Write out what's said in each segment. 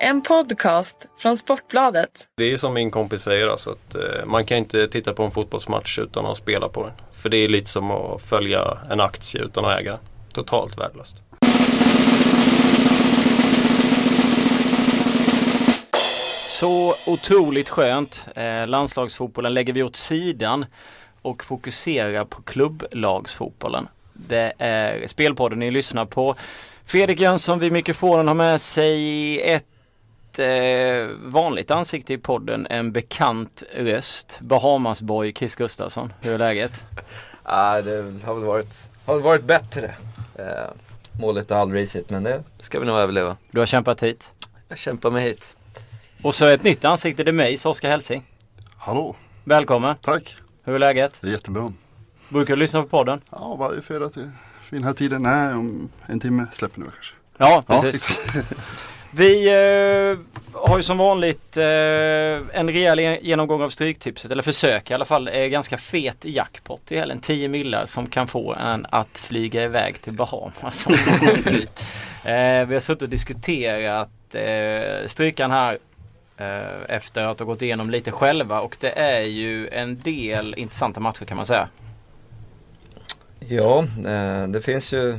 En podcast från Sportbladet. Det är som min kompis säger, alltså att eh, man kan inte titta på en fotbollsmatch utan att spela på den. För det är lite som att följa en aktie utan att äga. Totalt värdelöst. Så otroligt skönt. Eh, landslagsfotbollen lägger vi åt sidan och fokuserar på klubblagsfotbollen. Det är Spelpodden ni lyssnar på. Fredrik Jönsson vid mikrofonen har med sig ett eh, vanligt ansikte i podden, en bekant röst. Bahamasboy Chris Gustafsson. Hur är läget? Ja, det har väl varit, har väl varit bättre. Eh, målet är aldrig risigt men det ska vi nog överleva. Du har kämpat hit. Jag kämpar mig hit. Och så ett nytt ansikte, det är mig, Oskar Helsing. Hallå, Välkommen. tack. Hur är läget? Det är jättebra. Brukar du lyssna på podden? Ja, varje fredag till fin här tiden. Nej, om en timme släpper nu kanske. Ja, Ja, precis. Vi eh, har ju som vanligt eh, en rejäl genomgång av Stryktipset, eller försök i alla fall. Eh, ganska fet jackpot i helgen. 10 millar som kan få en att flyga iväg till Bahamas. eh, vi har suttit och diskuterat eh, strykan här eh, efter att ha gått igenom lite själva och det är ju en del intressanta matcher kan man säga. Ja, eh, det finns ju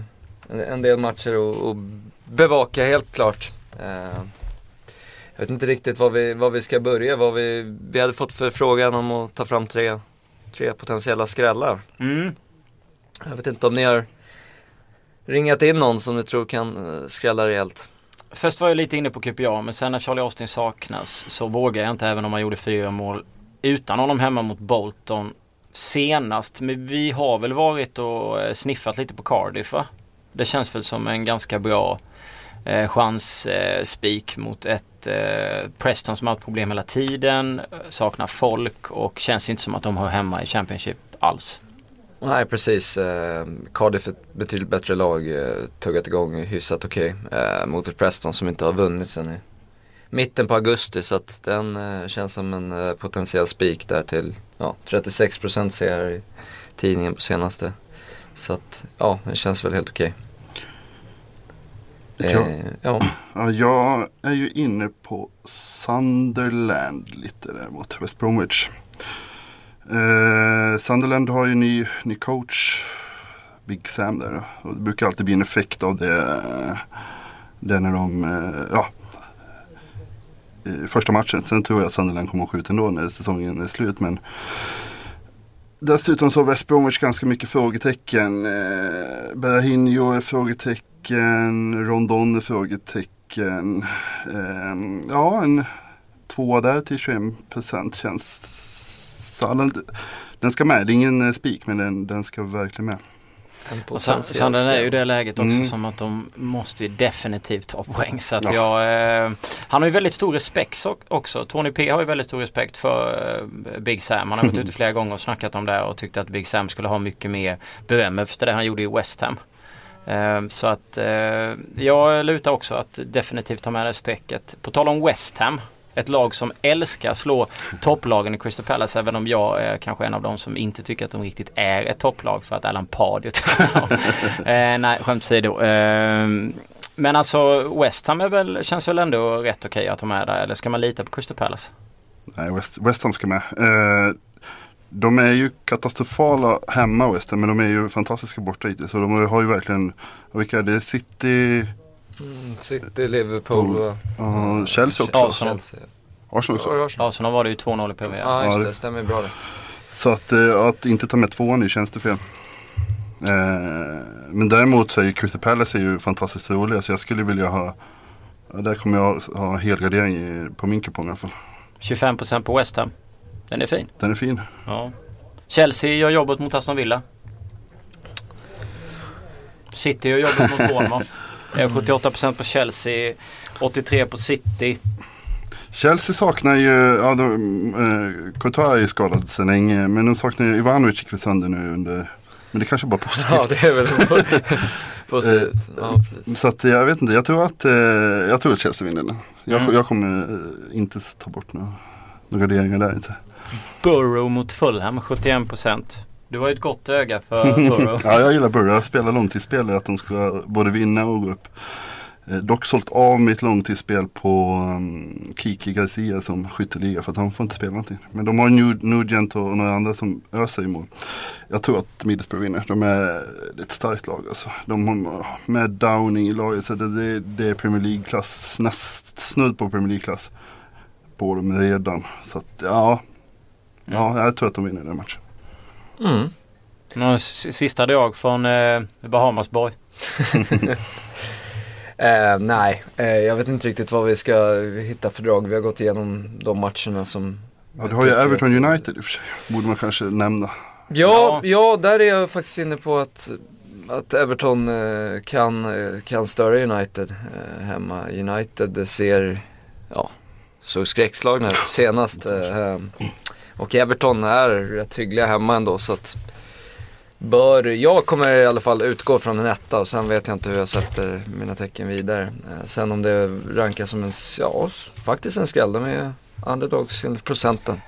en, del matcher att bevaka helt klart. Eh, jag vet inte riktigt var vi, var vi ska börja. Vad vi, vi hade fått förfrågan om att ta fram tre, tre potentiella skrällar. Mm. Jag vet inte om ni har ringat in någon som ni tror kan eh, skrälla rejält. Först var jag lite inne på QPA men sen när Charlie Austin saknas så vågar jag inte även om han gjorde fyra mål utan honom hemma mot Bolton senast. Men vi har väl varit och eh, sniffat lite på Cardiff va? Det känns väl som en ganska bra eh, chans eh, spik mot ett eh, Preston som har haft problem hela tiden, eh, saknar folk och känns inte som att de har hemma i Championship alls. Nej precis, eh, Cardiff är ett betydligt bättre lag, eh, tuggat igång hyfsat okej eh, mot ett Preston som inte har vunnit sen i mitten på augusti så att den eh, känns som en eh, potentiell spik där till ja, 36% ser jag i tidningen på senaste. Så att ja, det känns väl helt okej. Ja. Eh, ja. Ja, jag är ju inne på Sunderland lite där mot West Bromwich. Eh, Sunderland har ju ny, ny coach, Big Sam där. Och det brukar alltid bli en effekt av det, det när de, eh, ja, i första matchen. Sen tror jag att Sunderland kommer att skjuta ändå när säsongen är slut. Men Dessutom så har West Bromwich ganska mycket frågetecken. Eh, Berahino är frågetecken, Rondon är frågetecken. Eh, ja, en tvåa där till 21% känns... Ja, den, ska med, det är ingen eh, spik men den, den ska verkligen med. Och sen, sen den är ju det läget också Mm. som att de måste ju definitivt ta poäng. Så att Ja. jag, eh, han har ju väldigt stor respekt så- också. Tony P har ju väldigt stor respekt för eh, Big Sam. Han har varit ute flera gånger och snackat om det och tyckte att Big Sam skulle ha mycket mer beröm efter det han gjorde i West Ham. Eh, så att eh, jag lutar också att definitivt ta med det strecket. På tal om West Ham. Ett lag som älskar slå topplagen i Crystal Palace även om jag är kanske en av dem som inte tycker att de riktigt är ett topplag för att Alan Pardew eh, Nej, skämt åsido. Eh, men alltså West Ham är väl, känns väl ändå rätt okej att ha med där eller ska man lita på Crystal Palace? Nej, West, West Ham ska med. Eh, de är ju katastrofala hemma West Ham men de är ju fantastiska borta hittills. Så de har ju verkligen, vilka är det? City, Mm, City, Liverpool och uh, Chelsea också. Arsenal. Chelsea. Arsenal också. Ja, Arsenal. Var det ju 2-0 i PV. Ja just det, stämmer bra det. Så att, eh, att inte ta med tvåan nu känns det fel. Eh, men däremot så är ju Crystal Palace är ju fantastiskt roliga så jag skulle vilja ha Där kommer jag ha helgardering på min kupong i alla fall. 25% på West Ham. Den är fin. Den är fin. Ja. Chelsea gör jobbet mot Aston Villa. City gör jobbet mot Bournemouth. Det är 78% på Chelsea, 83% på City. Chelsea saknar ju, ja de, eh, Courtois är ju skadad sedan länge men de saknar ju, Ivanovic gick väl sönder nu under Men det kanske bara är positivt. Ja det är väl positivt. Ja, precis. Så att jag vet inte, jag tror att, eh, jag tror att Chelsea vinner den. Jag, Mm. jag kommer eh, inte ta bort några, några garderingar där inte. Burrow mot Fulham, 71%. Du har ju ett gott öga för Burrow. ja, jag gillar Burrow. Jag spelar långtidsspel att de ska både vinna och gå upp. Eh, dock sålt av mitt långtidsspel på um, Kiki Garcia som skytteliga för att han får inte spela någonting. Men de har Nugent och några andra som öser i mål. Jag tror att Middlesbrough vinner. De är ett starkt lag alltså. De har med Downing i laget så det, det, det är Premier League-klass, näst snudd på Premier League-klass på dem redan. Så att ja, ja jag tror att de vinner den matchen. Mm. Någon sista drag från eh, Bahamasborg? eh, nej, eh, jag vet inte riktigt vad vi ska hitta för drag. Vi har gått igenom de matcherna som... Ja, du har ju Everton United i och för sig. Borde man kanske nämna. Ja, ja, där är jag faktiskt inne på att, att Everton eh, kan, eh, kan störa United eh, hemma. United ser, ja, såg skräckslagna ut senast. Och Everton är rätt hyggliga hemma ändå så att bör, jag kommer i alla fall utgå från en etta och sen vet jag inte hur jag sätter mina tecken vidare. Eh, sen om det rankas som en, ja faktiskt en skräll, de är underdogs enligt procenten.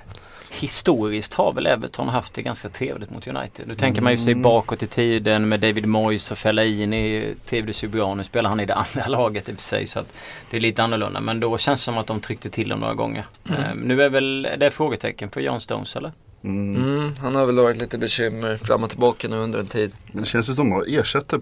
Historiskt har väl Everton haft det ganska trevligt mot United. Nu tänker man ju sig mm. bakåt i tiden med David Moyes och Fellaini. Tevde Subian, nu spelar han i det andra laget i och för sig så att det är lite annorlunda. Men då känns det som att de tryckte till dem några gånger. Mm. Um, nu är väl det frågetecken för John Stones eller? Mm. Mm, han har väl varit lite bekymmer fram och tillbaka nu under en tid. Men det känns som att de har ersättare.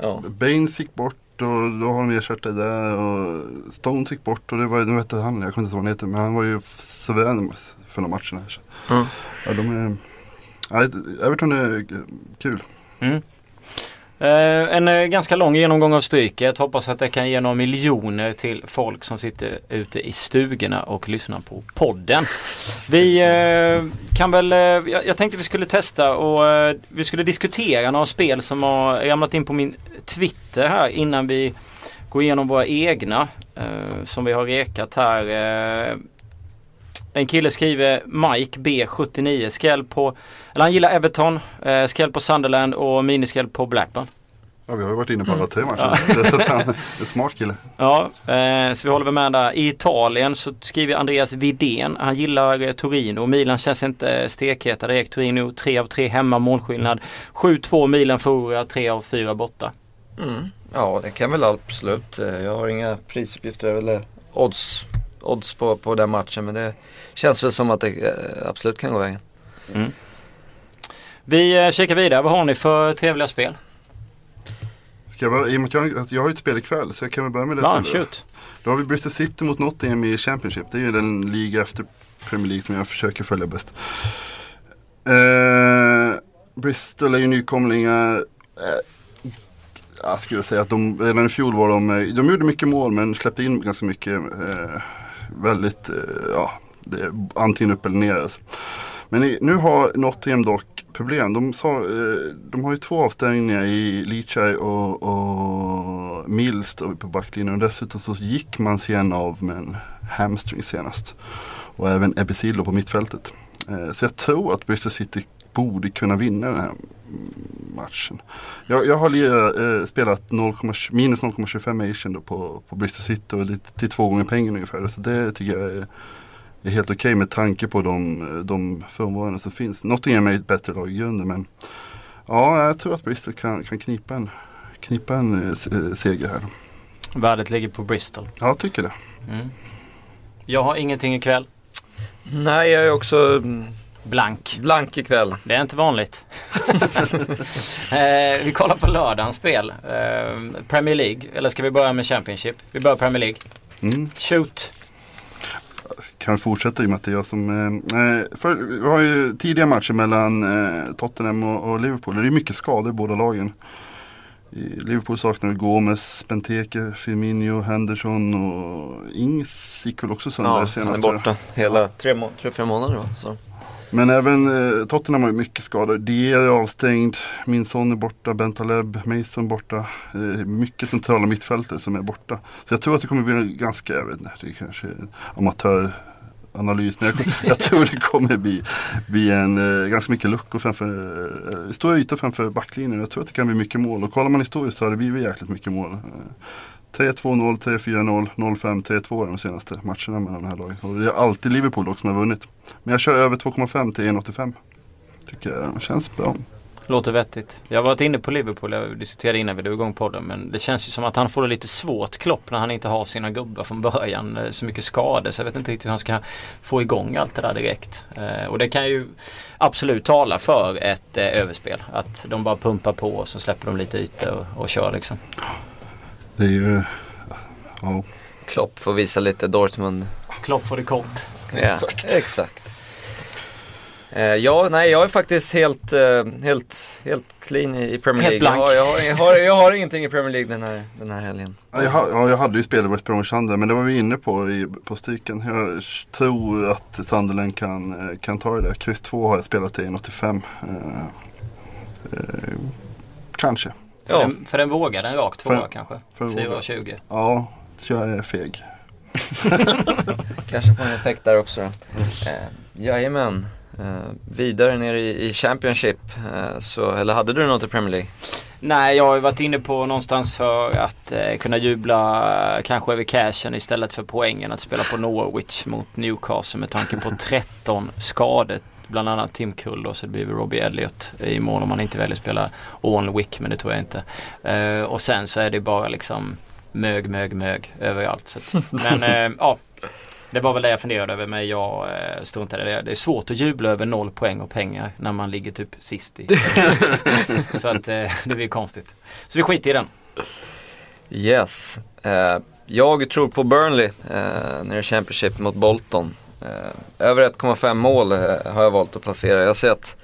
Ja. Baines gick bort och då har de ersättare där. Och Stones gick bort och det var, nu vet jag han, jag kommer inte ihåg vad han heter. Men han var ju suverän för de matcherna. Mm. Ja, de är, ja, Everton är kul. Mm. Eh, en eh, ganska lång genomgång av Stryket. Hoppas att det kan ge några miljoner till folk som sitter ute i stugorna och lyssnar på podden. Vi eh, kan väl, jag tänkte vi skulle testa och vi skulle diskutera några spel som har ramlat in på min Twitter här innan vi går igenom våra egna som vi har rekat här. En kille skriver Mike B79 skräll på, eller han gillar Everton, eh, skräll på Sunderland och miniskräll på Blackburn. Ja vi har ju varit inne på alla tre. Ja. så han är en smart kille. Ja, eh, så vi håller väl med där. I Italien så skriver Andreas Vidén. Han gillar eh, Torino. Milan känns inte stekheta direkt. Torino 3 av 3 hemma målskillnad. 7-2 Milan förlorar 3 av 4 borta. Mm. Ja det kan väl absolut. Eh, jag har inga prisuppgifter eller odds odds på, på den matchen. Men det känns väl som att det eh, absolut kan gå vägen. Mm. Vi eh, kikar vidare. Vad har ni för trevliga spel? Ska jag, bara, I och med att jag, jag har ju ett spel ikväll så jag kan väl börja med det. Ja, shoot. Då har vi Bristol City mot Nottingham i Championship. Det är ju den liga efter Premier League som jag försöker följa bäst. Eh, Bristol är ju nykomlingar. Eh, jag skulle säga att de, redan i fjol var de, eh, de gjorde mycket mål men släppte in ganska mycket. Eh, väldigt, eh, ja, det är antingen upp eller ner. Alltså. Men i, nu har Nottingham dock problem. De, sa, eh, de har ju två avstängningar i Lichai och, och Mills på backlinjen. Och dessutom så gick man sen av med en hamstring senast. Och även Ebesillo på mittfältet. Eh, så jag tror att Bristol City borde kunna vinna den här matchen. Jag, jag har eh, spelat 0, minus 0,25 Asian på, på Bristol City och lite, till två gånger pengen ungefär. Så det tycker jag är, är helt okej okay med tanke på de, de förmånerna som finns. Nottingham är ett bättre lag i grunden men ja, jag tror att Bristol kan, kan knipa en, knipa en eh, seger här. Värdet ligger på Bristol. Ja, jag tycker det. Mm. Jag har ingenting ikväll. Nej, jag är också Blank. Blank ikväll. Det är inte vanligt. eh, vi kollar på lördagens spel. Eh, Premier League. Eller ska vi börja med Championship? Vi börjar Premier League. Mm. Shoot. kan fortsätta i och med att det är jag som... Eh, eh, för, vi har ju tidiga matcher mellan eh, Tottenham och, och, Liverpool. Det är mycket skador i båda lagen. I Liverpool saknar Gomes, Benteke, Firmino, Henderson och Ings gick väl också sönder ja, senast. han är borta hela tre, må tre fyra månader va? Så. Men även eh, Tottenham har ju mycket skador. De är avstängd, min son är borta, Bentaleb, Mason borta. Eh, mycket centrala mittfältare som är borta. Så jag tror att det kommer bli en ganska, jag vet inte, det är kanske amatöranalys. Men jag, jag, tror det kommer bli, bli en, eh, ganska mycket luckor framför, eh, stora ytor framför backlinjen. Jag tror att det kan bli mycket mål. Och kollar man historiskt så har det blivit jäkligt mycket mål. Eh, 3-2-0, 3-4-0, 0-5, 3-2 de senaste matcherna mellan de här lagen. Och det är alltid Liverpool dock som har vunnit. Men jag kör över 2,5 till 1,85. Tycker jag känns bra. låter vettigt. Jag har varit inne på Liverpool, jag diskuterade innan vi drog igång podden. Men det känns ju som att han får det lite svårt Klopp när han inte har sina gubbar från början. Eh, så mycket skador så jag vet inte riktigt hur han ska få igång allt det där direkt. Eh, och det kan ju absolut tala för ett eh, överspel. Att de bara pumpar på och så släpper de lite ytor och, och kör liksom. Det är ju, ja. Klopp får visa lite Dortmund. Klopp for the kopp. Ja, exakt. Eh, ja, nej jag är faktiskt helt, eh, helt, helt clean i, i Premier Helt League. blank. Jag, har- jag, har, jag, har, har ingenting i Premier League den här, den här helgen. Ja, Jag, ha- ja, jag hade ju spelat West Bromwich Sunderland men det var vi inne på i, på stycken. Jag tror att Sunderland kan, eh, kan ta det. Kryss 2 har jag spelat i 1,85. Eh, eh, kanske. För, Ja. den, för den vågade en rak tvåa För- kanske. för våga. 4,20. Ja, så jag är feg. Kanske får en effekt där också då. Eh, jajamän. Eh, vidare ner i, i Championship. Eh, så, eller hade du något i Premier League? Nej, jag har ju varit inne på någonstans för att eh, kunna jubla eh, kanske över cashen istället för poängen att spela på Norwich mot Newcastle med tanke på 13 skador. Bland annat Tim Kull och så blir det Robbie Elliot i mål om man inte väljer att spela Owen Wick men det tror jag inte. Eh, och sen så är det bara liksom mög, mög, mög överallt. Så att, men eh, ja, det var väl det jag funderade över men jag eh, struntade i det. Det är svårt att jubla över noll poäng och pengar när man ligger typ sist i. så att eh, det blir konstigt. Så vi skiter i den. Yes. Eh, jag tror på Burnley eh, nere i Championship mot Bolton. Eh, över 1,5 mål eh, har jag valt att placera. Jag ser att,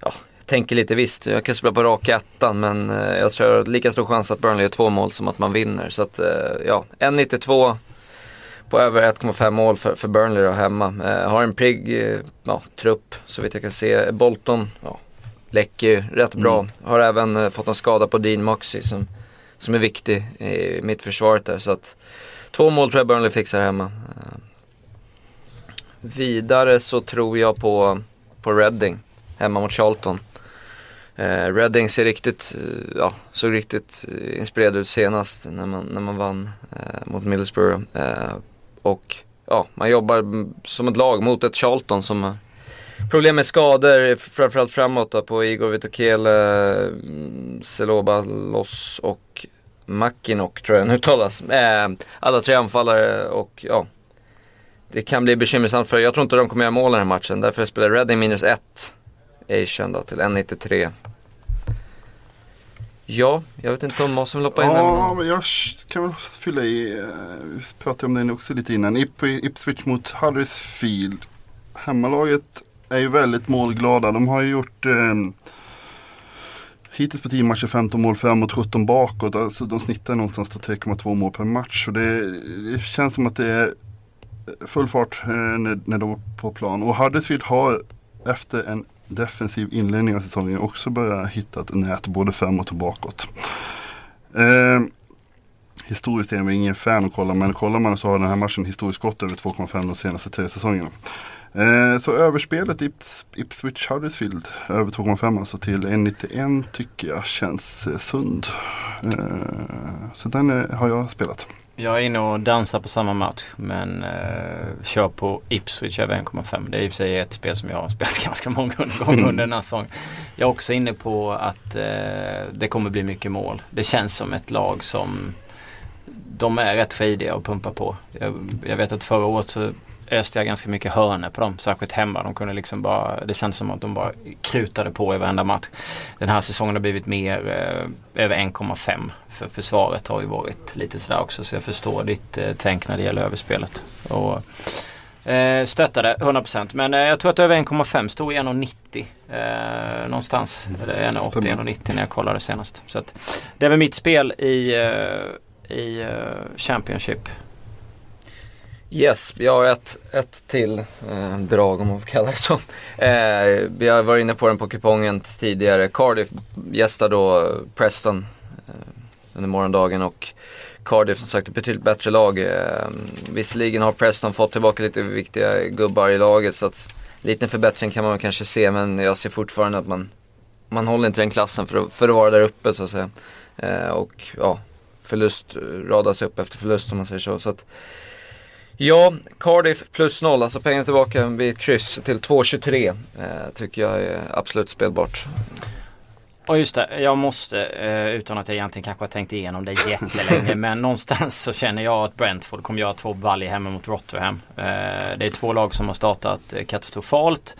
ja, jag tänker lite visst, jag kan spela på rak ettan men eh, jag tror har lika stor chans att Burnley gör två mål som att man vinner. Så att, ja, 1,92 på över 1,5 mål för, för Burnley då hemma. Har en pigg eh, ja, trupp så vitt jag kan se. Bolton, ja, läcker rätt bra. Har även fått en skada på Dean Moxey som som är viktig i mittförsvaret där. Så att två mål tror jag Burnley fixar hemma. Vidare så tror jag på, på Reading hemma mot Charlton. Eh, Reading ser riktigt, eh, ja, såg riktigt eh, inspirerad ut senast när man, när man vann eh, mot Middlesbrough. Eh, och ja, man jobbar som ett lag mot ett Charlton som har problem med skador, framförallt framåt då, på Igor Vitokele, mm, Seloba Loss och Makinok tror jag den uttalas. Eh, alla tre anfallare och ja, det kan bli bekymmersamt för jag tror inte de kommer göra mål i den här matchen. Därför spelar Reading minus 1 Asian då till 1,93. Ja, jag vet inte om Måsen vill hoppa in Ja, men jag kan väl fylla i. eh, Vi pratade om den också lite innan. Ip- Ipswich mot Huddersfield. Hemmalaget är ju väldigt målglada. De har ju gjort eh, hittills på 10 matcher 15 mål framåt, 17 bakåt. Alltså de snittar någonstans på 3,2 mål per match. Och det, det känns som att det är full fart eh, när, när de är på plan. Och Huddersfield har efter en defensiv inledning av säsongen också börjat hitta ett nät både framåt och bakåt. Eh, historiskt är jag ingen fan att kolla men kollar man så har den här matchen historiskt gått över 2,5 de senaste tre säsongerna. Eh, så överspelet Ips, Ipswich Huddersfield över 2,5 alltså till 1,91 tycker jag känns eh, sund. Eh, så den eh, har jag spelat. Jag är inne och dansar på samma match men eh, kör på Ipswich över 1,5. Det är i och för sig ett spel som jag har spelat ganska många gånger under den här säsongen. Jag är också inne på att eh, det kommer bli mycket mål. Det känns som ett lag som de är rätt frejdiga och pumpar på. Jag, jag vet att förra året så öste jag ganska mycket hörnor på dem, särskilt hemma. De kunde liksom bara, det känns som att de bara krutade på i varenda match. Den här säsongen har blivit mer eh, över 1,5 för försvaret har ju varit lite sådär också så jag förstår ditt eh, tänk när det gäller överspelet. Och, eh, stöttade 100% men eh, jag tror att över 1,5 stod i 1,90 eh, någonstans. Eller 1,80 Stämmer. 1,90 när jag kollade senast. Så att, det är väl mitt spel i, eh, i eh, Championship. Yes, vi har ett, ett till eh, drag om man får kalla det så. Eh, vi har varit inne på den på kupongen tidigare. Cardiff gästar då Preston eh, under morgondagen och Cardiff som sagt ett betydligt bättre lag. Eh, visserligen har Preston fått tillbaka lite viktiga gubbar i laget så att liten förbättring kan man väl kanske se men jag ser fortfarande att man, man håller inte den klassen för att, för att vara där uppe så att säga. Eh, och ja, förlust eh, radas upp efter förlust om man säger så. så att, Ja, Cardiff plus noll, alltså pengarna tillbaka vid ett kryss till 2,23 eh, tycker jag är absolut spelbart. Och just det, jag måste eh, utan att jag egentligen kanske har tänkt igenom det jättelänge men någonstans så känner jag att Brentford kommer göra två baljor hemma mot Rotherham. Eh, det är två lag som har startat eh, katastrofalt.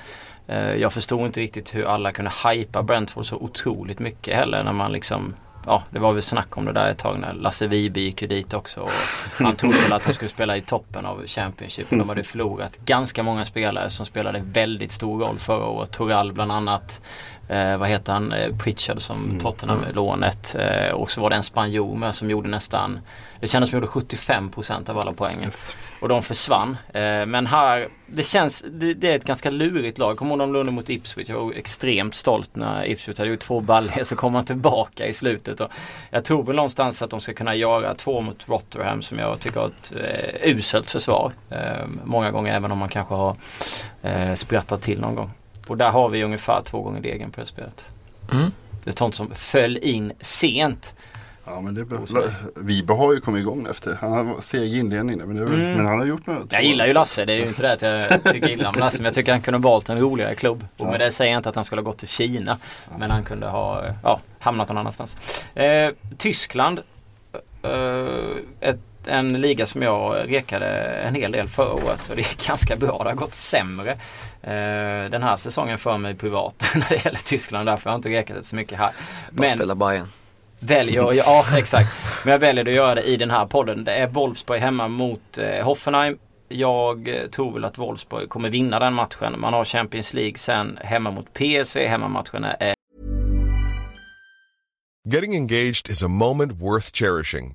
Jag förstod inte riktigt hur alla kunde hypa Brentford så otroligt mycket heller när man liksom ja, det var väl snack om det där ett tag när Lasse Vibe gick ju dit också. Och han trodde väl att de skulle spela i toppen av Championship. De hade förlorat ganska många spelare som spelade väldigt stor roll förra året. Toral bland annat. Eh, vad heter han? Eh, Pritchard som mm. Tottenham-lånet. Eh, och så var det en spanjor med som gjorde nästan Det kändes som gjorde 75% av alla poängen. Yes. Och de försvann. Eh, men här, det känns, det, det, är ett ganska lurigt lag. Kommer ihåg de lånade mot Ipswich. Jag var extremt stolt när Ipswich hade gjort två baljor så kom man tillbaka i slutet. Och jag tror väl någonstans att de ska kunna göra två mot Rotherham som jag tycker har ett eh, uselt försvar. Eh, många gånger även om man kanske har eh, sprattat till någon gång. Och där har vi ungefär två gånger degen på det spelet. Mm. Det är sånt som föll in sent. Ja men det Vibe har ju kommit igång efter. Han har seg inledning men, mm. men han har gjort något. Jag gillar ju Lasse. Det är ju inte det att jag tycker illa om Lasse. Men jag tycker han kunde ha valt en roligare klubb. Och ja. med det säger jag inte att han skulle ha gått till Kina. Ja. Men han kunde ha ja, hamnat någon annanstans. Eh, Tyskland. Eh, ett en liga som jag rekade en hel del förra året och det är ganska bra. Det har gått sämre eh, den här säsongen för mig privat när det gäller Tyskland. Därför har jag inte rekat det så mycket här. Bara Men spela Bayern. Väljer, ja exakt. Men jag väljer att göra det i den här podden. Det är Wolfsburg hemma mot eh, Hoffenheim. Jag eh, tror väl att Wolfsburg kommer vinna den matchen. Man har Champions League sen hemma mot PSV. Hemmamatchen är Getting engaged is a moment worth cherishing.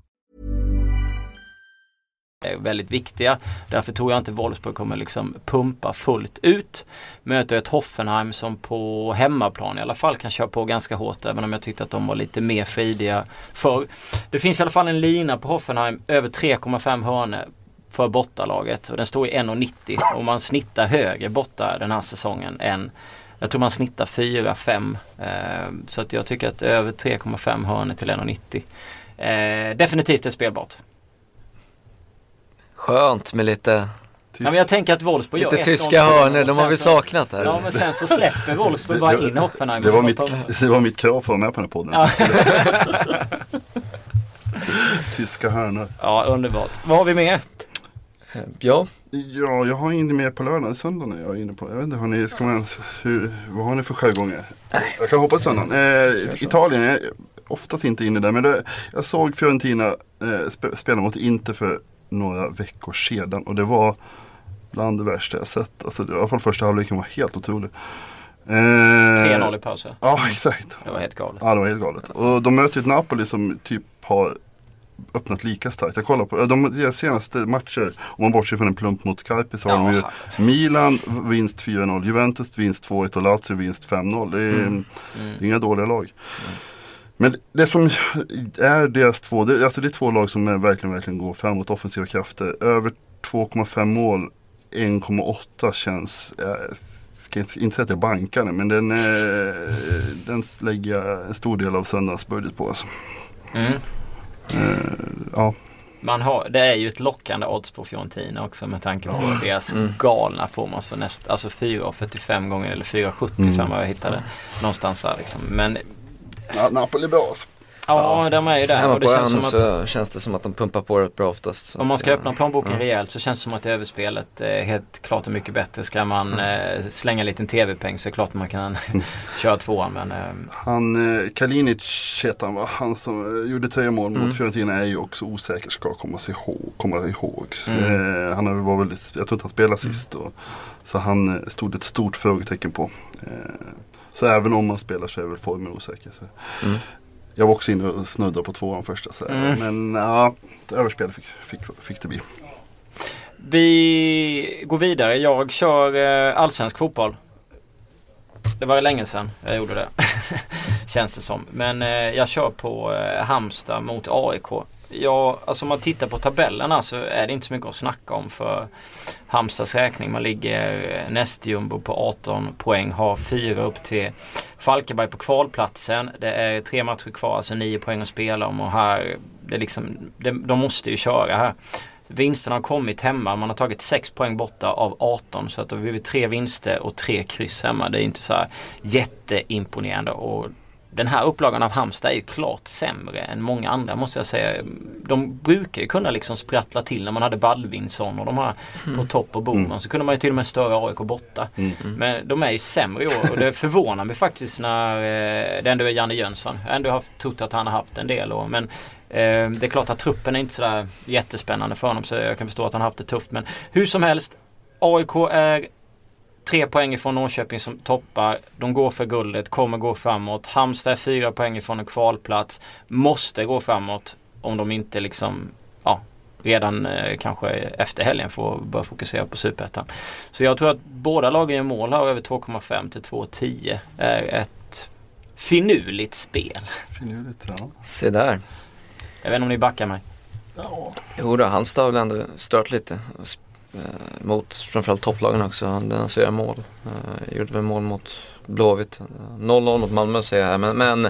är väldigt viktiga. Därför tror jag inte Wolfsburg kommer liksom pumpa fullt ut. Möter ett Hoffenheim som på hemmaplan i alla fall kan köra på ganska hårt även om jag tyckte att de var lite mer fridiga förr. Det finns i alla fall en lina på Hoffenheim över 3,5 hörnor för bortalaget och den står i 1,90 och man snittar högre borta den här säsongen än jag tror man snittar 4-5 eh, så att jag tycker att över 3,5 hörnor till 1,90 eh, definitivt är spelbart. Skönt med lite Ja, men jag tänker att Wolfsburg Lite tyska hörnor, de har vi saknat här. Ja men sen så släpper Wolfsburg bara in Hoffenheim. Det var, mitt, det var mitt krav för att vara med på den här podden. tyska hörnor. Ja underbart. Vad har vi mer? Ja. Ja, jag har inget mer på lördag. Söndagen är jag inne på. Jag vet inte, har ni, ska man, hur, vad har ni för sjögångar? Jag kan hoppa till söndagen. Eh, Italien är oftast inte inne där. Men det, jag såg Fiorentina eh, spela mot Inter för några veckor sedan. Och det var bland det värsta jag sett. Alltså, I alla fall första halvleken var helt otrolig. Eh, 3-0 i pausen. Ja exakt. Det var helt galet. Ja det var helt galet. Och de möter ju ett Napoli som typ har öppnat lika starkt. Jag kollar på de senaste matcher, om man bortser från en plump mot Carpi så har de ju Milan vinst 4-0, Juventus vinst 2-1 och Lazio vinst 5-0. Det är mm. Mm. inga dåliga lag. Mm. Men det som är deras två, det, alltså det är två lag som är verkligen, verkligen går framåt, offensiva krafter. Över 2,5 mål, 1,8 känns, jag ska inte säga att jag bankar den, men den, den lägger jag en stor del av söndagens budget på. Alltså. Mm. Uh, ja. Man har, det är ju ett lockande odds på Fiorentina också med tanke på oh. deras mm. galna form. Alltså, näst, alltså 4,45 gånger eller 4,75 mm. vad jag hittade. Någonstans där liksom. Men Ja, Napoli är bra alltså. Ja, ja, de är ju där. Och det känns, som att, så känns det som att de pumpar på rätt bra oftast. Om man ska öppna plånboken ja. rejält så känns det som att överspelet är helt klart är mycket bättre. Ska man mm. eh, slänga en liten tv-peng så är det klart man kan köra tvåan. Men, eh. Han, eh, Kalinic heter han va? Han som eh, gjorde tre mål mm. mot Fiorentina är ju också osäker ska komma, sig ihåg, komma ihåg. Mm. Eh, han var väl, jag tror inte han spelade sist. Och, så han eh, stod ett stort frågetecken på. Eh, så även om man spelar så är väl formen osäker. Så. Mm. Jag var också inne och snuddade på tvåan första. Så. Mm. Men ja, överspel fick, fick, fick det bli. Vi går vidare. Jag kör eh, allsvensk fotboll. Det var länge sedan jag gjorde det. Känns det som. Men eh, jag kör på eh, Halmstad mot AIK. Ja, alltså om man tittar på tabellerna så är det inte så mycket att snacka om för Halmstads räkning. Man ligger eh, nästjumbo på 18 poäng, har fyra upp till Falkenberg på kvalplatsen. Det är tre matcher kvar, alltså nio poäng att spela om och här, det är liksom, det, de måste ju köra här. Vinsterna har kommit hemma. Man har tagit 6 poäng borta av 18. Så att det har blivit tre vinster och tre kryss hemma. Det är inte så här jätteimponerande. Och den här upplagan av Halmstad är ju klart sämre än många andra måste jag säga. De brukar ju kunna liksom sprattla till när man hade Baldvinsson och de här mm. på topp och Boman. Mm. Så kunde man ju till och med störa AIK borta. Mm. Men de är ju sämre i år och det förvånar mig faktiskt när eh, det ändå är Janne Jönsson. Jag har ändå trott att han har haft en del år. Men eh, det är klart att truppen är inte sådär jättespännande för honom så jag kan förstå att han har haft det tufft. Men hur som helst. AIK är Tre poäng ifrån Norrköping som toppar. De går för guldet, kommer gå framåt. Halmstad är fyra poäng ifrån en kvalplats. Måste gå framåt om de inte liksom ja, redan eh, kanske efter helgen får börja fokusera på superettan. Så jag tror att båda lagen gör mål här över 2,5 till 2,10 är ett finurligt spel. Finurligt, ja. Se där. Jag vet inte om ni backar mig. Ja. Jo då, Halmstad har väl ändå stört lite. Eh, mot framförallt topplagen också. Den alltså gör mål. Eh, gjorde väl mål mot Blåvitt. 0-0 mot Malmö säger jag här. Men,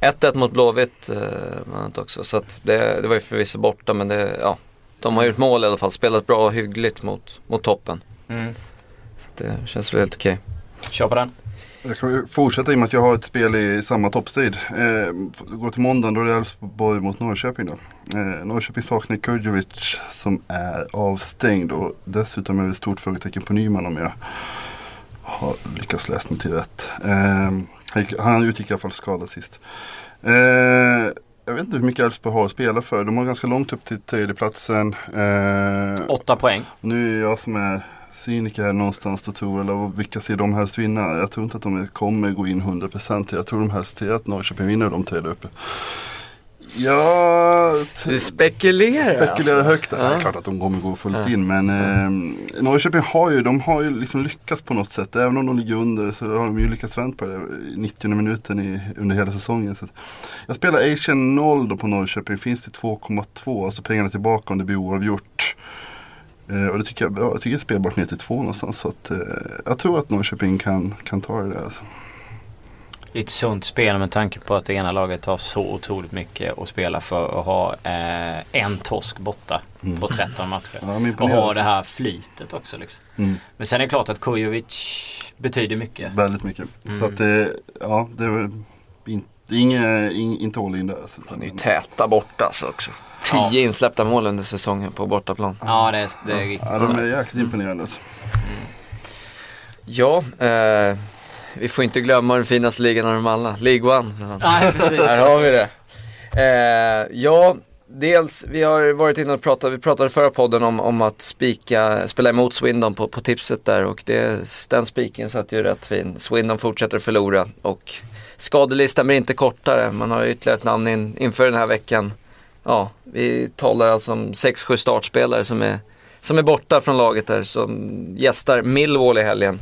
1-1 mot Blåvitt eh, också. Så att det, det var ju förvisso borta men det, ja. De har gjort mål i alla fall. Spelat bra och hyggligt mot, mot toppen. Mm. Så det känns väl helt okej. Okay. Kör på den. Jag kan fortsätta i och med att jag har ett spel i samma toppstrid. Eh, går till måndagen, då är det Elfsborg mot Norrköping. Då. Eh, Norrköping saknar Kurjovic som är avstängd och dessutom är det stort frågetecken på Nyman om jag har lyckats läsa mig till rätt. Eh, han utgick i alla fall skadad sist. Eh, jag vet inte hur mycket Elfsborg har att spela för. De har ganska långt upp till tredjeplatsen. Eh, Åtta poäng. Nu är jag som är cyniker här någonstans då tror eller vilka ser de helst vinna? Jag tror inte att de kommer gå in 100% Jag tror de helst ser att Norrköping vinner de tre där uppe. Ja, du spekulerar Spekulerar alltså. högt. Ja. Det är klart att de kommer gå fullt ja. in men eh, Norrköping har ju, de har ju liksom lyckats på något sätt. Även om de ligger under så har de ju lyckats vända på det 90 minuten i, under hela säsongen. Så jag spelar Asian 0 då på Norrköping. Finns det 2,2 alltså pengarna tillbaka om det blir oavgjort. Eh, och det tycker jag, jag tycker spelbart ner till två någonstans. Så att, eh, jag tror att Norrköping kan, kan ta det där. Alltså. Det är ett sunt spel med tanke på att det ena laget har så otroligt mycket att spela för och ha eh, en torsk borta mm. på 13 matcher. Ja, och ha det här flytet också. Liksom. Mm. Men sen är det klart att Kujovic betyder mycket. Väldigt mycket. Mm. Så att det, ja, det är, det är inget, inte all in där. Alltså. Han är ju täta borta alltså också. Tio ja. insläppta mål under säsongen på bortaplan. Ja, det är, det är riktigt ja, De är jäkligt imponerande. Alltså. Mm. Ja, eh, vi får inte glömma den finaste ligan av dem alla, League One. Nej, precis. Här har vi det. Eh, ja, dels, vi har varit inne och pratat, vi pratade förra podden om, om att spika, spela emot Swindon på, på tipset där och det, den spiken satt ju rätt fin. Swindon fortsätter förlora och skadelistan blir inte kortare. Man har ytterligare ett namn in, inför den här veckan ja, vi talar alltså om 6-7 startspelare som är, som är borta från laget där som gästar Millwall i helgen.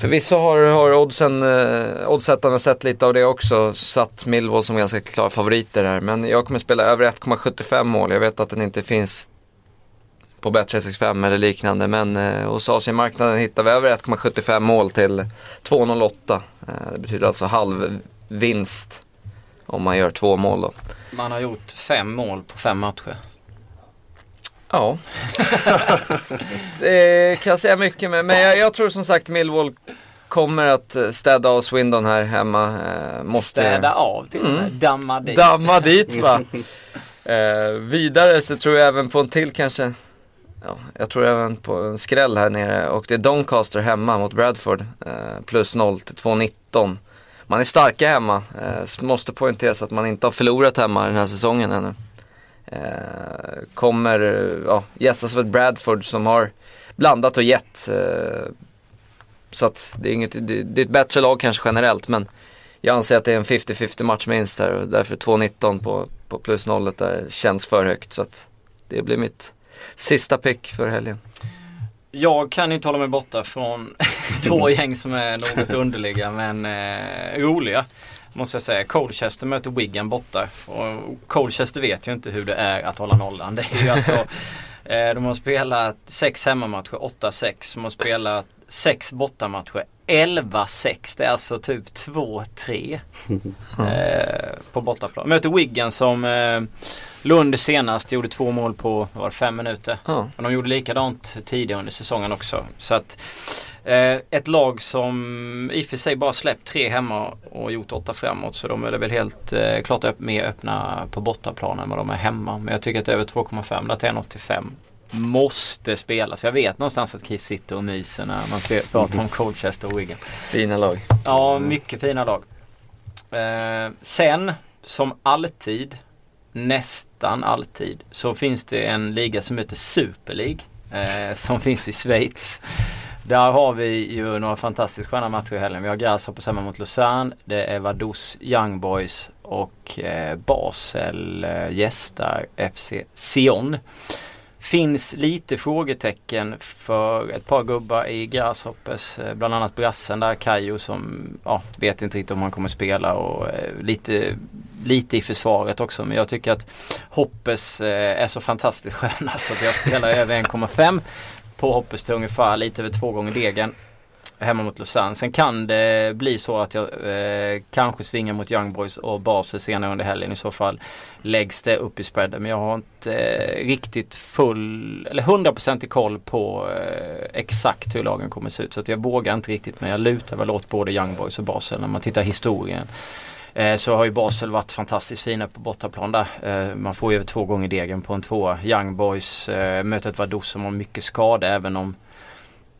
Förvisso har, har oddsen, eh, oddsättarna sett lite av det också, satt Millwall som ganska klara favoriter här. Men jag kommer spela över 1,75 mål. Jag vet att den inte finns på Bet365 eller liknande. Men eh, hos Asienmarknaden hittar vi över 1,75 mål till 2,08. Eh, det betyder alltså halv vinst om man gör två mål då. Man har gjort fem mål på fem matcher. Ja. det kan jag säga mycket med. Men jag, jag, tror som sagt Millwall kommer att eh, städa av Swindon här hemma. Eh, måste... Städa av till och med. Mm. Damma dit. Damma dit va. eh, vidare så tror jag även på en till kanske. Ja, jag tror även på en skräll här nere och det är Doncaster hemma mot Bradford. Eh, plus 0 till 2,19 man är starka hemma. Eh, måste poängteras att man inte har förlorat hemma den här säsongen ännu. Eh, kommer eh, ja, gästas av ett Bradford som har blandat och gett. Eh, så att det är, inget, det, det, är ett bättre lag kanske generellt men jag anser att det är en 50-50 match minst här och därför 2-19 på, på plus nollet där känns för högt. Så att det blir mitt sista pick för helgen. Jag kan inte hålla mig borta från två gäng som är något underliga men eh, roliga. Måste jag säga. Colchester möter Wigan borta. Och Colchester vet ju inte hur det är att hålla nollan. Det är ju alltså eh, De har spelat sex hemmamatcher, 8-6. De har spelat sex bortamatcher, 11-6. Det är alltså typ 2-3 eh, på bortaplan. Möter Wigan som eh, Lund senast gjorde två mål på var fem minuter. Ja. Och de gjorde likadant tidigare under säsongen också. Så att ett lag som i och för sig bara släppt tre hemma och gjort åtta framåt. Så de är väl helt eh, klart upp, mer öppna på bortaplan än vad de är hemma. Men jag tycker att över 2,5 där till 1,85 måste spela. För jag vet någonstans att Kiss sitter och myser när man pratar om Colchester och Wigan. Fina lag. Ja, mycket fina lag. Eh, sen, som alltid, nästan alltid, så finns det en liga som heter Super League. Eh, som finns i Schweiz. Där har vi ju några fantastiskt sköna matcher i helgen. Vi har Grasshoppers hemma mot Lausanne. Det är Vaduz Young Boys och eh, Basel eh, gästar FC Sion. Finns lite frågetecken för ett par gubbar i Grasshoppers. eh, Bland annat brassen där, Kajo som ja, vet inte riktigt om han kommer spela och eh, lite, lite i försvaret också. Men jag tycker att Hoppes eh, är så fantastiskt sköna så att jag spelar över 1,5 på Hoppes till ungefär lite över två gånger degen hemma mot Lausanne. Sen kan det bli så att jag eh, kanske svingar mot Young Boys och Basel senare under helgen. I så fall läggs det upp i spreaden. Men jag har inte eh, riktigt full eller 100% i koll på eh, exakt hur lagen kommer se ut. Så att jag vågar inte riktigt men jag lutar väl åt både Young Boys och Basel när man tittar historien. Eh, så har ju Basel varit fantastiskt fina på bortaplan där. Eh, man får ju över två gånger degen på en tvåa. Young Boys eh, möter ett som har mycket skada även om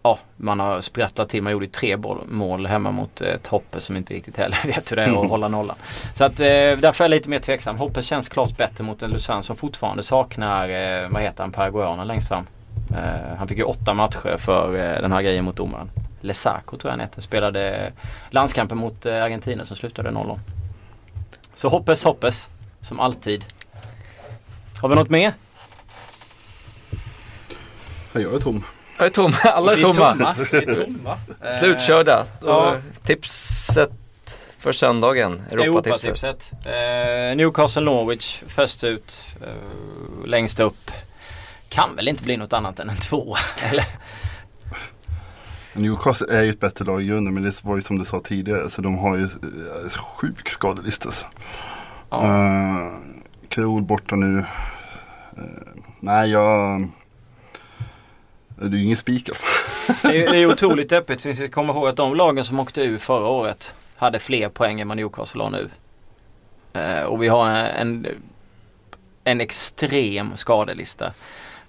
ja, man har sprattlat till. Man gjorde ju tre mål hemma mot ett Hoppe som inte riktigt heller vet hur det är att hålla nollan. Så att eh, därför är jag lite mer tveksam. Hoppe känns klart bättre mot en Lausanne som fortfarande saknar, eh, vad heter han, paraguayanen längst fram. Eh, han fick ju åtta matcher för eh, den här grejen mot domaren. Lesaco tror jag han heter. Spelade landskampen mot eh, Argentina som slutade 0 så hoppes hoppes, som alltid. Har vi något mer? Ja, Jag är tom. Jag är tom, alla är tomma. Är tomma. Eh, Slutkörda. ja. Tipset för söndagen, Europatipset. Europatipset. Eh, Newcastle Norwich först ut. Eh, längst upp. Kan väl inte bli något annat än en tvåa. Eller? Newcastle är ju ett bättre lag i grunden men det var ju som du sa tidigare så de har ju eh, sjuk skadelista. alltså. Ja. Uh, Krol borta nu. Eh, nej jag... Det är ju ingen spik i alla fall. Det är, det är otroligt öppet. Vi ska komma ihåg att de lagen som åkte ur förra året hade fler poäng än vad Newcastle har nu. Eh, och vi har en, en extrem skadelista.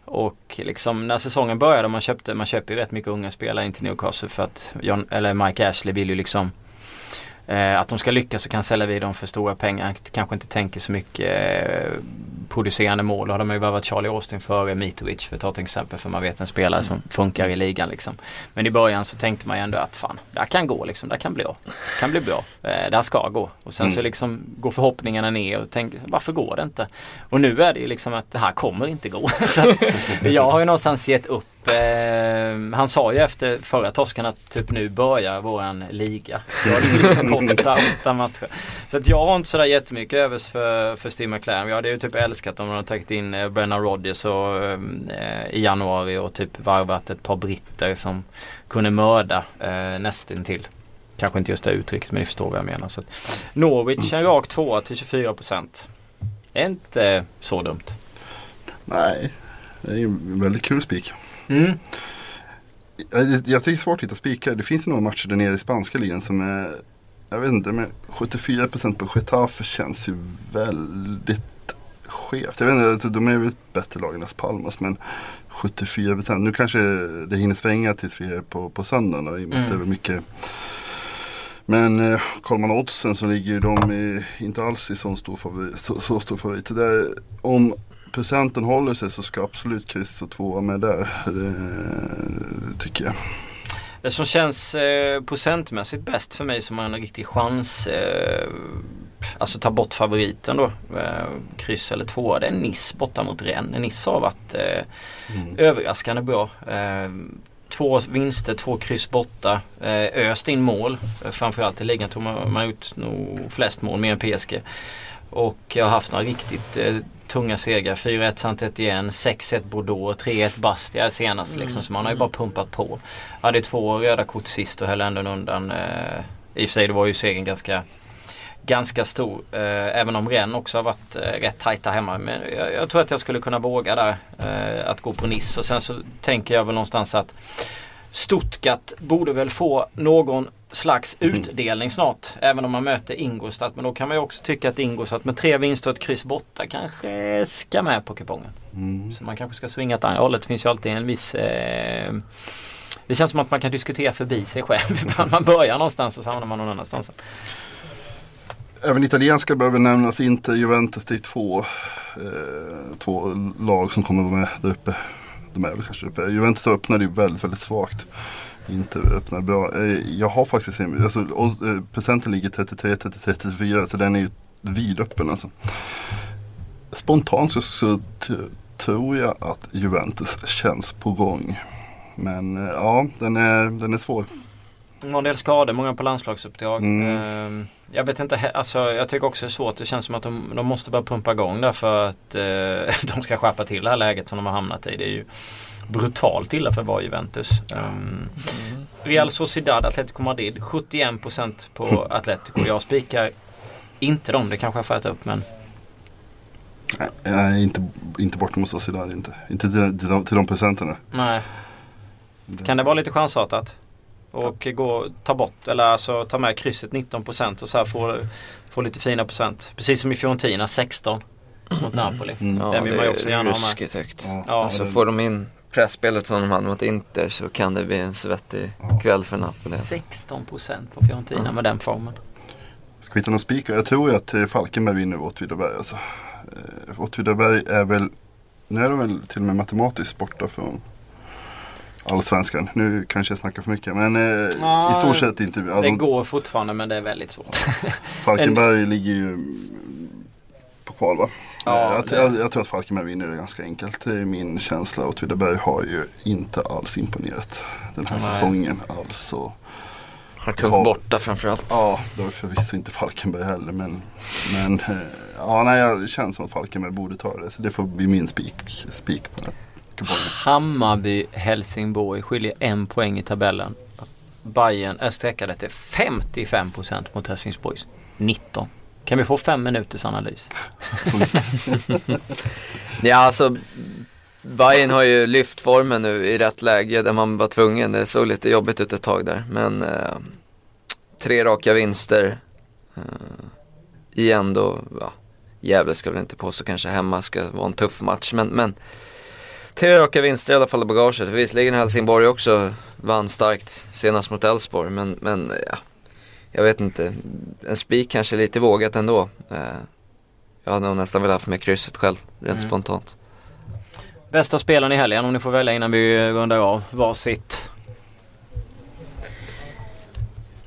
Och liksom när säsongen började, man köpte, man köper ju rätt mycket unga spelare in till Newcastle för att John, eller Mike Ashley vill ju liksom eh, att de ska lyckas så kan sälja vid dem för stora pengar. Kanske inte tänker så mycket eh, producerande mål. Då hade man ju behövt Charlie Austin före Mitrovic för att ta ett exempel. För man vet en spelare som funkar i ligan liksom. Men i början så tänkte man ju ändå att fan, det här kan gå liksom. Det här kan bli bra. Det kan bli bra. Eh, det här ska gå. Och sen så Mm. liksom går förhoppningarna ner och tänker varför går det inte? Och nu är det ju liksom att det här kommer inte gå. så jag har ju någonstans gett upp. Eh, han sa ju efter förra torsken att typ nu börjar våran liga. Då har det liksom gått så åtta matcher. Så att jag har inte sådär jättemycket övers för, för Steve McLaren. Jag hade ju typ älskat om de hade tagit in eh, Brennan Rodgers och, eh, i januari och typ varvat ett par britter som kunde mörda eh, nästintill. Kanske inte just det uttrycket men ni förstår vad jag menar. Så att Norwich en rak tvåa till 24 procent. Är inte så dumt. Nej, det är en väldigt kul spik. Mm. Jag, jag tycker det är svårt att hitta spikar. Det finns ju några matcher där nere i spanska ligan som är, jag vet inte, men 74% på Getafe känns ju väldigt skevt. Jag vet inte, de är väl ett bättre lag än Las Palmas men 74%. Nu kanske det hinner svänga tills vi är på, på söndagen då, i och med att det är Mm. mycket men eh, kollar man oddsen så ligger ju de i, inte alls i så stor favorit. Så, så stor favorit. Så där, om procenten håller sig så ska absolut kryss och tvåa med där. Det, tycker jag. Det som känns eh, procentmässigt bäst för mig som har en riktig chans eh, Alltså ta bort favoriten då. Eh, kryss eller tvåa. Det är Nice borta mot Rennes. Nice har varit eh, överraskande bra. Eh, två vinster, två kryss borta. Eh, öst in mål. Eh, framförallt i ligan tror man, man gjort nog flest mål, mer än PSG. Och jag har haft några riktigt eh, tunga segrar. 4-1 Saint-Étienne, 6-1 Bordeaux, 3-1 Bastia senast. Mm. Liksom. Så man har ju bara pumpat på. Hade två röda kort sist och höll ändå undan. Eh, I och för sig det var ju segern ganska ganska stor. Eh, även om Rennes också har varit eh, rätt tajta hemma. Men jag, jag, tror att jag skulle kunna våga där eh, att gå på Nice. Och sen så tänker jag väl någonstans att Stuttgart borde väl få någon slags mm. utdelning snart. Även om man möter Ingolstadt. Men då kan man ju också tycka att Ingolstadt med tre vinster och ett kryss borta kanske ska med på kupongen. Mm. Så man kanske ska svinga åt andra hållet. Det finns ju alltid en viss eh, det känns som att man kan diskutera förbi sig själv. man börjar någonstans och så hamnar man någon annanstans. Även italienska behöver nämnas, inte Juventus. Det är två, eh, två lag som kommer vara med där uppe. De är väl kanske uppe. Juventus öppnade ju väldigt, väldigt svagt. Inte öppnar bra. Eh, jag har faktiskt, alltså, eh, procenten ligger 33, 33, 34 så den är ju vidöppen alltså. Spontant så, så tror jag att Juventus känns på gång. Men eh, ja, den är, den är svår. En del skador, många på landslagsuppdrag. Mm. Ehm, jag vet inte, alltså, jag tycker också det är svårt. Det känns som att de, de måste bara pumpa igång där för att eh, de ska skärpa till det här läget som de har hamnat i. Det är ju brutalt illa för att vara Juventus. Um, Real Sociedad, Atletico Madrid. 71% på Atletico. Jag spikar inte dem, det kanske jag får äta upp men Nej, inte, inte bort mot Sociedad inte. Inte till, till, de, till de procenterna. Nej. Kan det vara lite chansartat? Och ja. gå, ta bort, eller alltså ta med krysset 19% och så här få, få lite fina procent. Precis som i Fiorentina 16 mot Napoli. Mm. Ja, Den vill man ju också gärna ha med. högt. Ja. Ja. Alltså får de in pressspelet som de hade mot Inter så kan det bli en svettig kväll för Napoli. 16% på Fiorentina ja. med den formen. Ska vi hitta någon spikar? Jag tror ju att eh, Falkenberg vinner Åtvidaberg. Alltså. Eh, Åtvidaberg är väl, nu är de väl till och med matematiskt borta från Allsvenskan. Nu kanske jag snackar för mycket men eh, ja, i stort sett inte. Ja, det går fortfarande men det är väldigt svårt. Falkenberg en... ligger ju på kval va? Ja, jag, det... jag, jag, tror att Falkenberg vinner det ganska enkelt. Det är min känsla. Och Åtvidaberg har ju inte alls imponerat den här Nej. säsongen alls. Och har tungt har, borta framförallt. Ja, det var förvisso inte Falkenberg heller. Men, men eh, ja, nej, det känns som att Falkenberg borde ta det. Så det får bli min spik, spik på det. Hammarby-Helsingborg skiljer en poäng i tabellen. Bayern är sträckade till 55% mot Helsingborgs 19. Kan vi få fem minuters analys? ja alltså Bayern har ju lyft formen nu i rätt läge där man var tvungen. Det såg lite jobbigt ut ett tag där. Men eh, tre raka vinster. Eh, igen då, ja, Gävle ska väl inte påstå kanske hemma ska vara en tuff match. Men, men Tre raka vinster i alla fall i bagaget. Visserligen Helsingborg också vann starkt senast mot Elfsborg. Men, men ja, jag vet inte. En spik kanske är lite vågat ändå. Eh, jag hade nog nästan velat haft med krysset själv, rent mm. spontant. Bästa spelaren i helgen om ni får välja innan vi rundar av varsitt.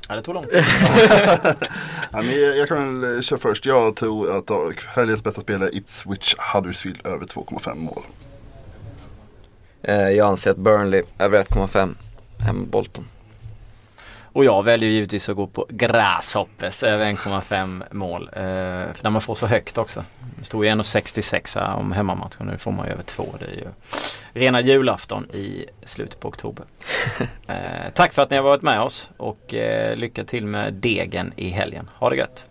Ja, det tog lång tid. ja, men jag kan väl köra först. Jag tror att helgens bästa spelare är Ipswich Huddersfield över 2,5 mål. Eh, jag anser att Burnley över 1,5 hemma Bolton. Och jag väljer givetvis att gå på Grasshoppers över 1,5 mål. Eh, för när man får så högt också. Det stod ju 1,66 om hemmamatchen nu får man ju över 2. Det är ju rena julafton i slutet på oktober. eh, tack för att ni har varit med oss och eh, lycka till med degen i helgen. Ha det gött!